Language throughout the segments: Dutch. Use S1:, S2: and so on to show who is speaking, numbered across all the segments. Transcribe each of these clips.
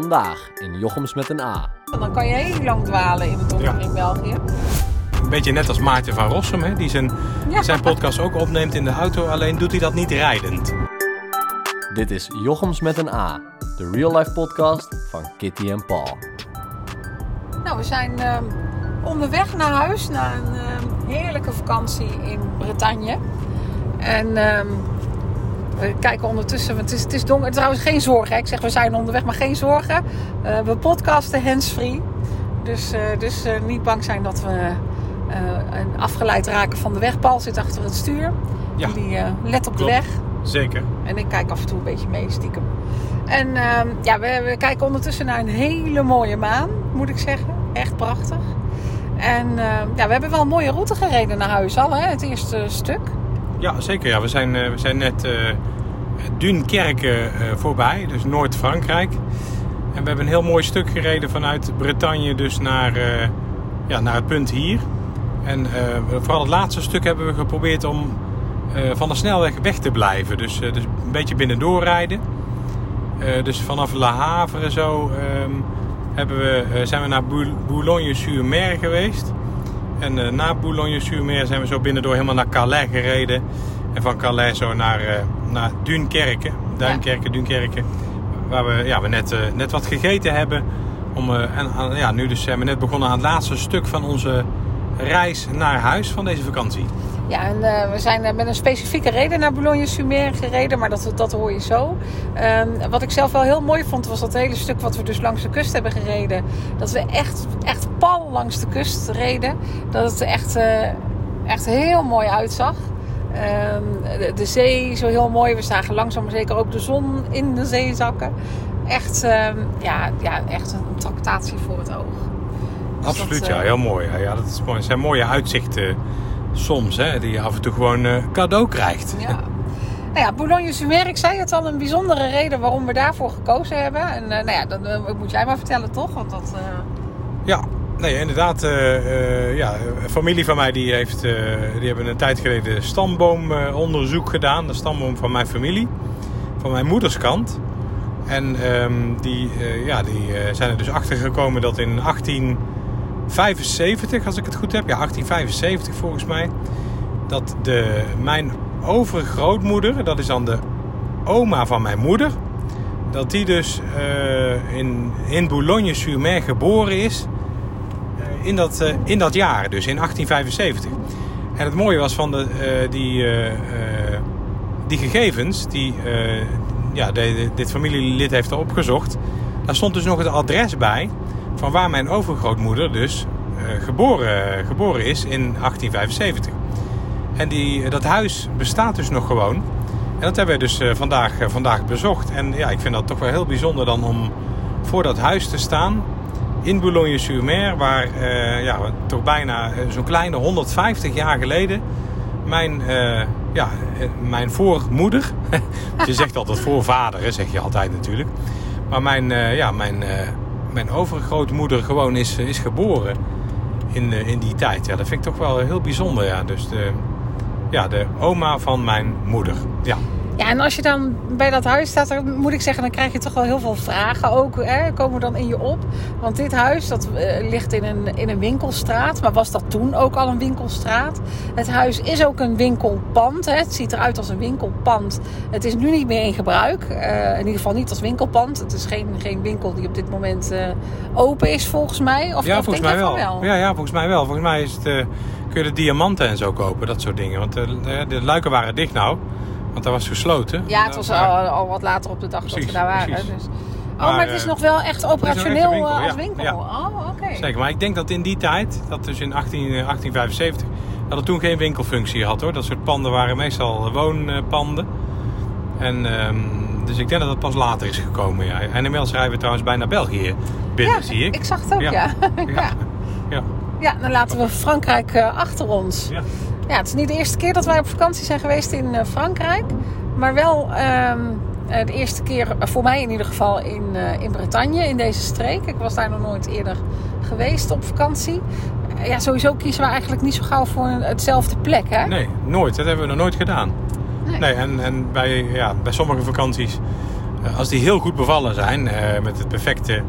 S1: Vandaag in Jochems met een A.
S2: Dan kan je heel lang dwalen in het donker
S3: Ja.
S2: in België.
S3: Een beetje net als Maarten van Rossum, hè, die zijn,
S2: Ja.
S3: zijn podcast ook opneemt in de auto, alleen doet hij dat niet rijdend.
S1: Dit is Jochems met een A, de real life podcast van Kitty en Paul.
S2: Nou, we zijn ehm, onderweg naar huis na een ehm, heerlijke vakantie in Bretagne. En ehm, we kijken ondertussen, want het is, het is donker. Trouwens, geen zorgen. Hè. Ik zeg we zijn onderweg, maar geen zorgen. Eh, we podcasten hands-free. Dus, eh, dus eh, niet bang zijn dat we eh, afgeleid raken van de weg. Paul zit achter het stuur.
S3: Ja,
S2: Die eh, let op de weg.
S3: zeker.
S2: En ik kijk af en toe een beetje mee, stiekem. En ehm, ja, we, we kijken ondertussen naar een hele mooie maan, moet ik zeggen. Echt prachtig. En ehm, ja, we hebben wel een mooie route gereden naar huis al, hè, het eerste stuk.
S3: Ja, zeker. Ja. We, zijn, eh, we zijn net eh Dunkerque eh, voorbij, dus Noord-Frankrijk. En we hebben een heel mooi stuk gereden vanuit Bretagne dus naar, eh, ja, naar het punt hier. En eh, vooral het laatste stuk hebben we geprobeerd om van de snelweg weg te blijven. Dus, dus een beetje binnendoor rijden. Dus vanaf La Havre zo ehm, hebben we, zijn we naar Bou- Boulogne-sur-Mer geweest. En na Boulogne-sur-Mer zijn we zo binnendoor helemaal naar Calais gereden. En van Calais zo naar, naar Dunkerque. Duinkerke, Dunkerque. Waar we, ja, we net, eh, net wat gegeten hebben. Om, eh, en ja, nu dus zijn we net begonnen aan het laatste stuk van onze reis naar huis van deze vakantie.
S2: Ja, en eh, we zijn eh, met een specifieke reden naar Boulogne-sur-Mer gereden, maar dat, dat hoor je zo. Ehm, wat ik zelf wel heel mooi vond, was dat hele stuk wat we dus langs de kust hebben gereden. Dat we echt, echt pal langs de kust reden. Dat het er echt, eh, echt heel mooi uitzag. Ehm, de, de zee zo heel mooi. We zagen langzaam maar zeker ook de zon in de zee zakken. Echt, ehm, ja, ja, echt een tractatie voor het oog. Dus
S3: Absoluut,
S2: dat,
S3: ja.
S2: eh,
S3: Heel mooi. Ja, ja, dat is mooi. Het zijn mooie uitzichten soms, hè, die je af en toe gewoon eh, cadeau krijgt.
S2: Ja. Nou ja, Boulogne-sur-Mer, ik zei het al, een bijzondere reden waarom we daarvoor gekozen hebben. En eh, nou ja, dan eh, moet jij maar vertellen toch? Want dat,
S3: Ja, nee, inderdaad. eh, eh, ja, een familie van mij die heeft, eh, die hebben een tijd geleden stamboomonderzoek gedaan. De stamboom van mijn familie, van mijn moeders kant. En ehm, die, ja, die zijn er dus achter gekomen dat in 1875, als ik het goed heb, ja, 1875 volgens mij, dat de, mijn overgrootmoeder, dat is dan de oma van mijn moeder, dat die dus in, in Boulogne-sur-Mer geboren is in, dat, eh, in dat jaar, dus in 1875. En het mooie was van de, eh, die, eh, die gegevens die ja, de- dit familielid heeft opgezocht. Daar stond dus nog het adres bij van waar mijn overgrootmoeder dus geboren, geboren is in 1875. En die, dat huis bestaat dus nog gewoon. En dat hebben we dus vandaag, vandaag bezocht. En ja, ik vind dat toch wel heel bijzonder dan om voor dat huis te staan. In Boulogne-sur-Mer, waar eh, ja, toch bijna eh, zo'n kleine 150 jaar geleden mijn, eh, ja, mijn voormoeder, je zegt altijd voorvader, zeg je altijd natuurlijk. Maar mijn, ja, mijn, mijn overgrootmoeder gewoon is, is geboren in, in die tijd. Ja, dat vind ik toch wel heel bijzonder. Ja. Dus de, ja, de oma van mijn moeder. Ja,
S2: Ja, en als je dan bij dat huis staat, dan moet ik zeggen, dan krijg je toch wel heel veel vragen ook. Hè, komen dan in je op. Want dit huis, dat eh, ligt in een, in een winkelstraat. Maar was dat toen ook al een winkelstraat? Het huis is ook een winkelpand. Hè. Het ziet eruit als een winkelpand. Het is nu niet meer in gebruik. Eh, in ieder geval niet als winkelpand. Het is geen, geen winkel die op dit moment eh, open is, volgens mij. Of,
S3: ja
S2: of
S3: volgens mij wel. Ja, ja, volgens mij wel. Volgens mij is het, kun je de diamanten en zo kopen, dat soort dingen. Want de, de luiken waren dicht nou, want dat was gesloten.
S2: Ja, het was al, al wat later op de dag dat we daar waren. Dus. Oh,
S3: Maar,
S2: maar, het is
S3: eh,
S2: nog wel echt operationeel
S3: winkel,
S2: eh, als
S3: ja.
S2: winkel.
S3: Ja.
S2: Oh, oké.
S3: Zeker, maar ik denk dat in die tijd, dat dus in 18, eh, 1875, dat het toen geen winkelfunctie had hoor. Dat soort panden waren meestal woonpanden. En ehm, dus ik denk dat dat pas later is gekomen. Ja. En inmiddels rijden we trouwens bijna België binnen,
S2: Ja,
S3: zie ik.
S2: ik zag het ook, ja.
S3: Ja.
S2: Ja.
S3: Ja.
S2: dan laten we Frankrijk eh, achter ons.
S3: Ja.
S2: Het is niet de eerste keer dat wij op vakantie zijn geweest in eh, Frankrijk. Maar wel ehm, eh, de eerste keer, eh, voor mij in ieder geval, in, eh, in Bretagne, in deze streek. Ik was daar nog nooit eerder geweest op vakantie. Ja, sowieso kiezen we eigenlijk niet zo gauw voor een- hetzelfde plek, hè?
S3: Nee, nooit. Dat hebben we nog nooit gedaan.
S2: Nee.
S3: Nee, en, en bij, ja, bij sommige vakanties als die heel goed bevallen zijn, met het perfecte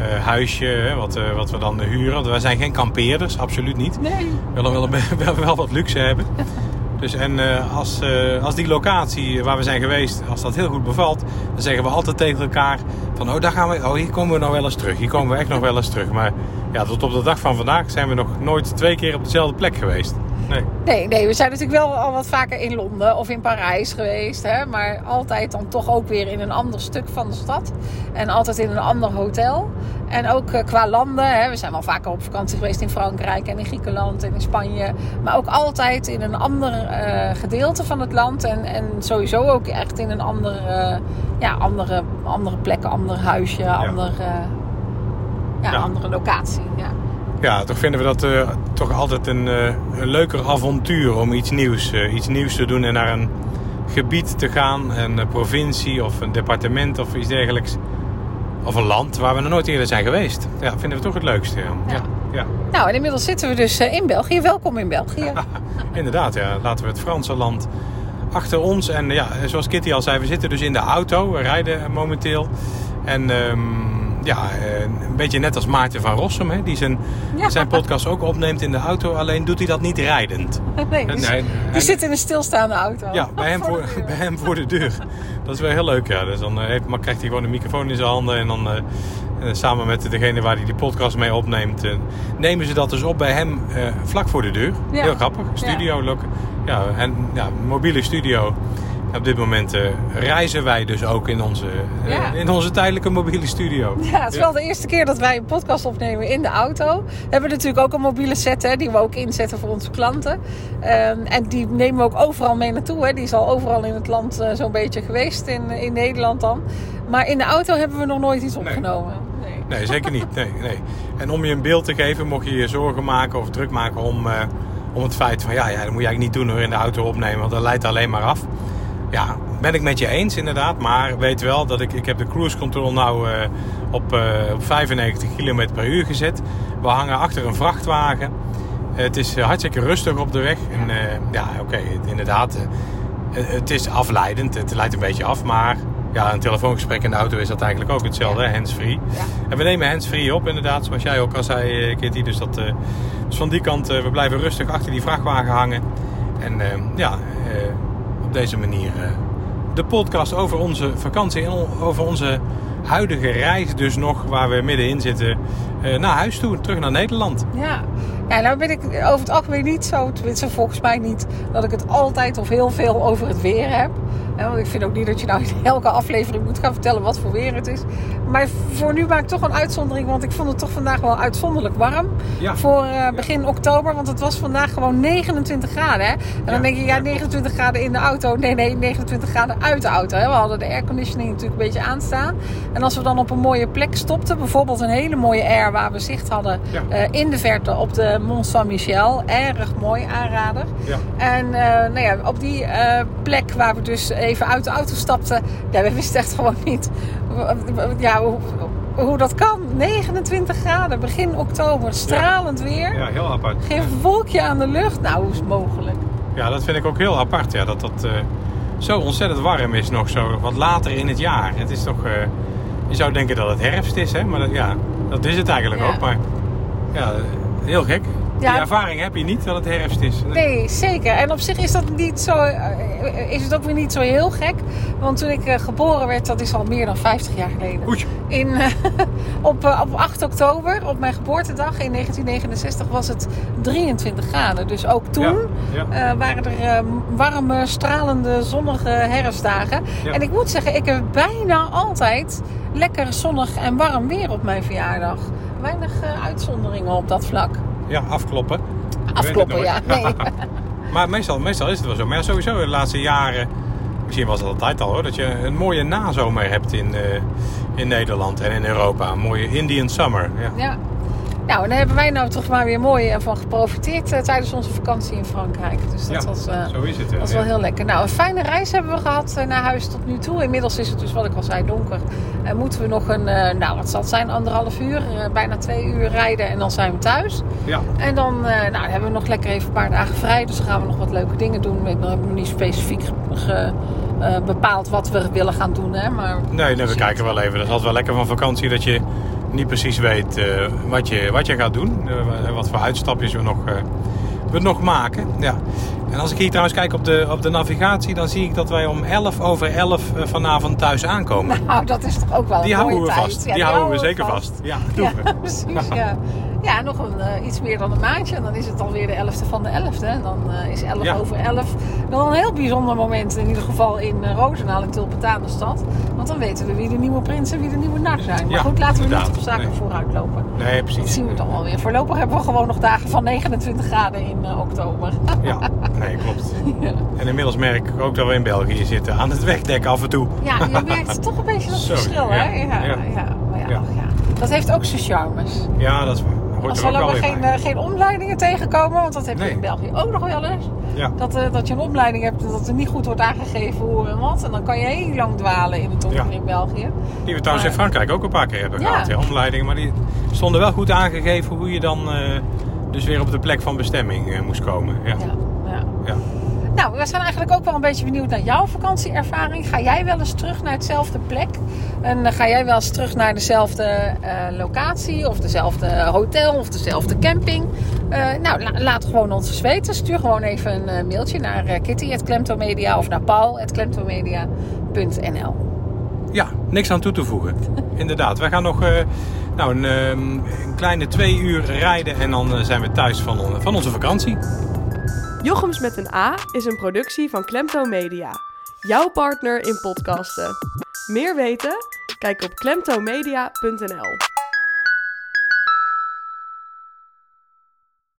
S3: eh, huisje hè, wat, eh, wat we dan huren. Want wij zijn geen kampeerders, absoluut niet.
S2: Nee.
S3: We willen wel, wel, wel wat luxe hebben. Dus en eh, als, als die locatie waar we zijn geweest, als dat heel goed bevalt, dan zeggen we altijd tegen elkaar van oh, daar gaan we, oh hier komen we nog wel eens terug. Hier komen we echt nog wel eens terug. Maar ja, tot op de dag van vandaag zijn we nog nooit twee keer op dezelfde plek geweest. Nee.
S2: Nee, nee, we zijn natuurlijk wel al wat vaker in Londen of in Parijs geweest. Hè? Maar altijd dan toch ook weer in een ander stuk van de stad. En altijd in een ander hotel. En ook eh, qua landen. Hè? We zijn wel vaker op vakantie geweest in Frankrijk en in Griekenland en in Spanje. Maar ook altijd in een ander eh, gedeelte van het land. En, en sowieso ook echt in een andere, eh, ja, andere, andere plek, ander huisje, ander, eh, ja,
S3: Ja.
S2: andere locatie. Ja.
S3: Ja, toch vinden we dat toch altijd een, eh, een leuker avontuur om iets nieuws, eh, iets nieuws te doen en naar een gebied te gaan, een eh, provincie of een departement of iets dergelijks. Of een land waar we nog nooit eerder zijn geweest. Ja, vinden we toch het leukste. Ja.
S2: Ja. Nou, en inmiddels zitten we dus in België. Welkom in België.
S3: Inderdaad, ja. laten we het Franse land achter ons. En ja, zoals Kitty al zei, we zitten dus in de auto. We rijden momenteel. En ehm, ja, eh, een beetje net als Maarten van Rossum, hè, die zijn,
S2: Ja.
S3: zijn podcast ook opneemt in de auto. Alleen doet hij dat niet rijdend.
S2: Nee, dus
S3: Nee,
S2: die
S3: hij-
S2: zit in een stilstaande auto.
S3: Ja, bij hem, voor,
S2: de deur.
S3: bij hem voor de deur. Dat is wel heel leuk, ja. Dus dan eh, heeft, maar krijgt hij gewoon een microfoon in zijn handen. En dan eh, samen met degene waar hij die podcast mee opneemt... nemen ze dat dus op bij hem vlak voor de deur.
S2: Ja.
S3: Heel grappig. Studio, loc- ja, en ja, mobiele studio. Op dit moment eh, reizen wij dus ook in onze, eh,
S2: Ja.
S3: in onze tijdelijke mobiele studio.
S2: Ja, het is wel de eerste keer dat wij een podcast opnemen in de auto. We hebben natuurlijk ook een mobiele set hè, die we ook inzetten voor onze klanten. Ehm, en die nemen we ook overal mee naartoe. Hè. Die is al overal in het land eh, zo'n beetje geweest, in, in Nederland dan. Maar in de auto hebben we nog nooit iets opgenomen. Nee.
S3: Nee, zeker niet. Nee, nee. En om je een beeld te geven, mocht je je zorgen maken of druk maken om, om het feit van ja, ja, dat moet je eigenlijk niet doen hoor in de auto opnemen, want dat leidt alleen maar af. Ja, ben ik met je eens inderdaad, maar weet wel dat ik, ik heb de cruise control nou eh, op, eh, op 95 km per uur gezet. We hangen achter een vrachtwagen. Het is eh, hartstikke rustig op de weg. En ja, oké, inderdaad. het is afleidend, het leidt een beetje af, maar ja, een telefoongesprek in de auto is dat eigenlijk ook hetzelfde, hands-free.
S2: Ja.
S3: En we nemen hands-free op, inderdaad, zoals jij ook al zei, Kitty. Dus, dat, dus van die kant, we blijven rustig achter die vrachtwagen hangen. En ja, deze manier eh, de podcast over onze vakantie en over onze huidige reis dus nog, waar we middenin zitten, eh, naar huis toe, terug naar Nederland.
S2: Ja. ja, nou ben ik over het algemeen niet zo, tenminste volgens mij niet, dat ik het altijd of heel veel over het weer heb. Want ik vind ook niet dat je nou in elke aflevering moet gaan vertellen wat voor weer het is. Maar voor nu maak ik toch een uitzondering, want ik vond het toch vandaag wel uitzonderlijk warm.
S3: Ja.
S2: Voor eh, begin oktober, want het was vandaag gewoon 29 graden. Hè? En dan denk je, ja,
S3: ja.
S2: 29 graden in de auto. Nee, nee, 29 graden uit de auto. Hè? We hadden de airconditioning natuurlijk een beetje aanstaan. En als we dan op een mooie plek stopten, bijvoorbeeld een hele mooie air waar we zicht hadden eh, in de verte op de Mont Saint-Michel. Erg mooi, aanrader.
S3: Ja.
S2: En eh, nou ja, op die plek waar we dus even uit de auto stapten, ja, we wisten echt gewoon niet ja, hoe, hoe dat kan. 29 graden, begin oktober, stralend weer.
S3: Ja, heel apart.
S2: Geen wolkje aan de lucht. Nou, hoe is het mogelijk?
S3: Ja, dat vind ik ook heel apart. Ja, dat dat eh, zo ontzettend warm is nog zo wat later in het jaar. Het is toch... eh, je zou denken dat het herfst is, hè? Maar dat, ja, dat is het eigenlijk
S2: Ja.
S3: ook. Maar ja, heel gek.
S2: Ja.
S3: Die ervaring heb je niet dat het herfst is.
S2: Nee, zeker. En op zich is dat niet zo, eh, is het ook weer niet zo heel gek. Want toen ik eh, geboren werd, dat is al meer dan 50 jaar geleden.
S3: Oei.
S2: In, eh, op, op 8 oktober, op mijn geboortedag in 1969, was het 23 graden. Dus ook toen
S3: Ja, ja.
S2: waren er eh, warme, stralende, zonnige herfstdagen. En ik moet zeggen, ik heb bijna altijd lekker zonnig en warm weer op mijn verjaardag. Weinig uitzonderingen op dat vlak.
S3: Ja, afkloppen.
S2: Afkloppen, ja. Nee.
S3: maar meestal, meestal is het wel zo. Maar ja, sowieso de laatste jaren... Misschien was het altijd al hoor. Dat je een mooie nazomer hebt in, eh, in Nederland en in Europa. Een mooie Indian summer. Ja.
S2: Ja. Nou, en daar hebben wij nou toch maar weer mooi eh, van geprofiteerd eh, tijdens onze vakantie in Frankrijk. Dus dat
S3: Ja,
S2: was, eh,
S3: zo is het. hè.
S2: was wel
S3: Ja.
S2: heel lekker. Nou, een fijne reis hebben we gehad eh, naar huis tot nu toe. Inmiddels is het dus, wat ik al zei, donker. En moeten we nog een, eh, nou wat zal het zijn, anderhalf uur, eh, bijna twee uur rijden en dan zijn we thuis.
S3: Ja.
S2: En dan, eh, nou, dan hebben we nog lekker even een paar dagen vrij. Dus dan gaan we nog wat leuke dingen doen. Ik heb nog niet specifiek ge- ge- eh, bepaald wat we willen gaan doen. Hè? Maar
S3: Nee, nee we kijken wel even. Dat is altijd wel lekker van vakantie dat je niet precies weet eh, wat, je, wat je gaat doen. Eh, wat voor uitstapjes we nog, we nog maken. Ja. En als ik hier trouwens kijk op de, op de navigatie, dan zie ik dat wij om 11 over 11 eh, vanavond thuis aankomen.
S2: Nou, dat is toch ook wel
S3: die
S2: een
S3: houden
S2: mooie
S3: we
S2: tijd.
S3: vast.
S2: Ja,
S3: die, houden we zeker vast. Ja, doen
S2: Ja,
S3: we.
S2: precies. Ja, ja nog een, eh, iets meer dan een maandje. En dan is het alweer de 11e van de 11e. En dan eh, is 11
S3: Ja.
S2: over 11 wel een heel bijzonder moment. In ieder geval in uh, Roosendaal, in Tulpentanenstad. Want dan weten we wie de nieuwe prins en wie de nieuwe nar zijn. Maar
S3: Ja,
S2: goed, laten we niet op zaken
S3: Nee.
S2: vooruit lopen.
S3: Nee,
S2: Dat
S3: precies.
S2: zien we dan wel weer. Voorlopig hebben we gewoon nog dagen van 29 graden in oktober.
S3: Ja, nee, klopt. En inmiddels merk ik ook dat we in België zitten aan het wegdek af en toe.
S2: Ja, je merkt toch een beetje dat verschil, hè?
S3: ja,
S2: Ja, ja.
S3: ja.
S2: maar ja,
S3: Ja.
S2: ja. Dat heeft ook zijn charmes.
S3: Ja, dat is waar. Hoort
S2: Als
S3: er
S2: we
S3: ook wel
S2: we geen, eh, geen omleidingen tegenkomen, want dat heb je
S3: Nee.
S2: in België ook nog wel eens.
S3: Ja.
S2: Dat, eh, dat je een opleiding hebt en dat er niet goed wordt aangegeven hoe en wat. En dan kan je heel lang dwalen in het donker
S3: Ja.
S2: in België.
S3: Die we trouwens in Frankrijk ook een paar keer hebben
S2: Ja.
S3: gehad. Ja, omleidingen. Maar die stonden wel goed aangegeven hoe je dan eh, dus weer op de plek van bestemming moest komen. Ja.
S2: Ja. Nou, we zijn eigenlijk ook wel een beetje benieuwd naar jouw vakantieervaring. Ga jij wel eens terug naar hetzelfde plek? En eh, ga jij wel eens terug naar dezelfde eh, locatie of dezelfde hotel of dezelfde camping? Eh, nou, la- laat gewoon ons weten. Stuur gewoon even een eh, mailtje naar kitty.klemtomedia of naar paul.klemtomedia.nl
S3: ja, niks aan toe te voegen. Inderdaad, wij gaan nog eh, nou, een, ehm, een kleine twee uur rijden en dan eh, zijn we thuis van, van onze vakantie.
S4: Jochems met een A is een productie van Klemtoon Media. Jouw partner in podcasten. Meer weten? Kijk op klemtoonmedia.nl.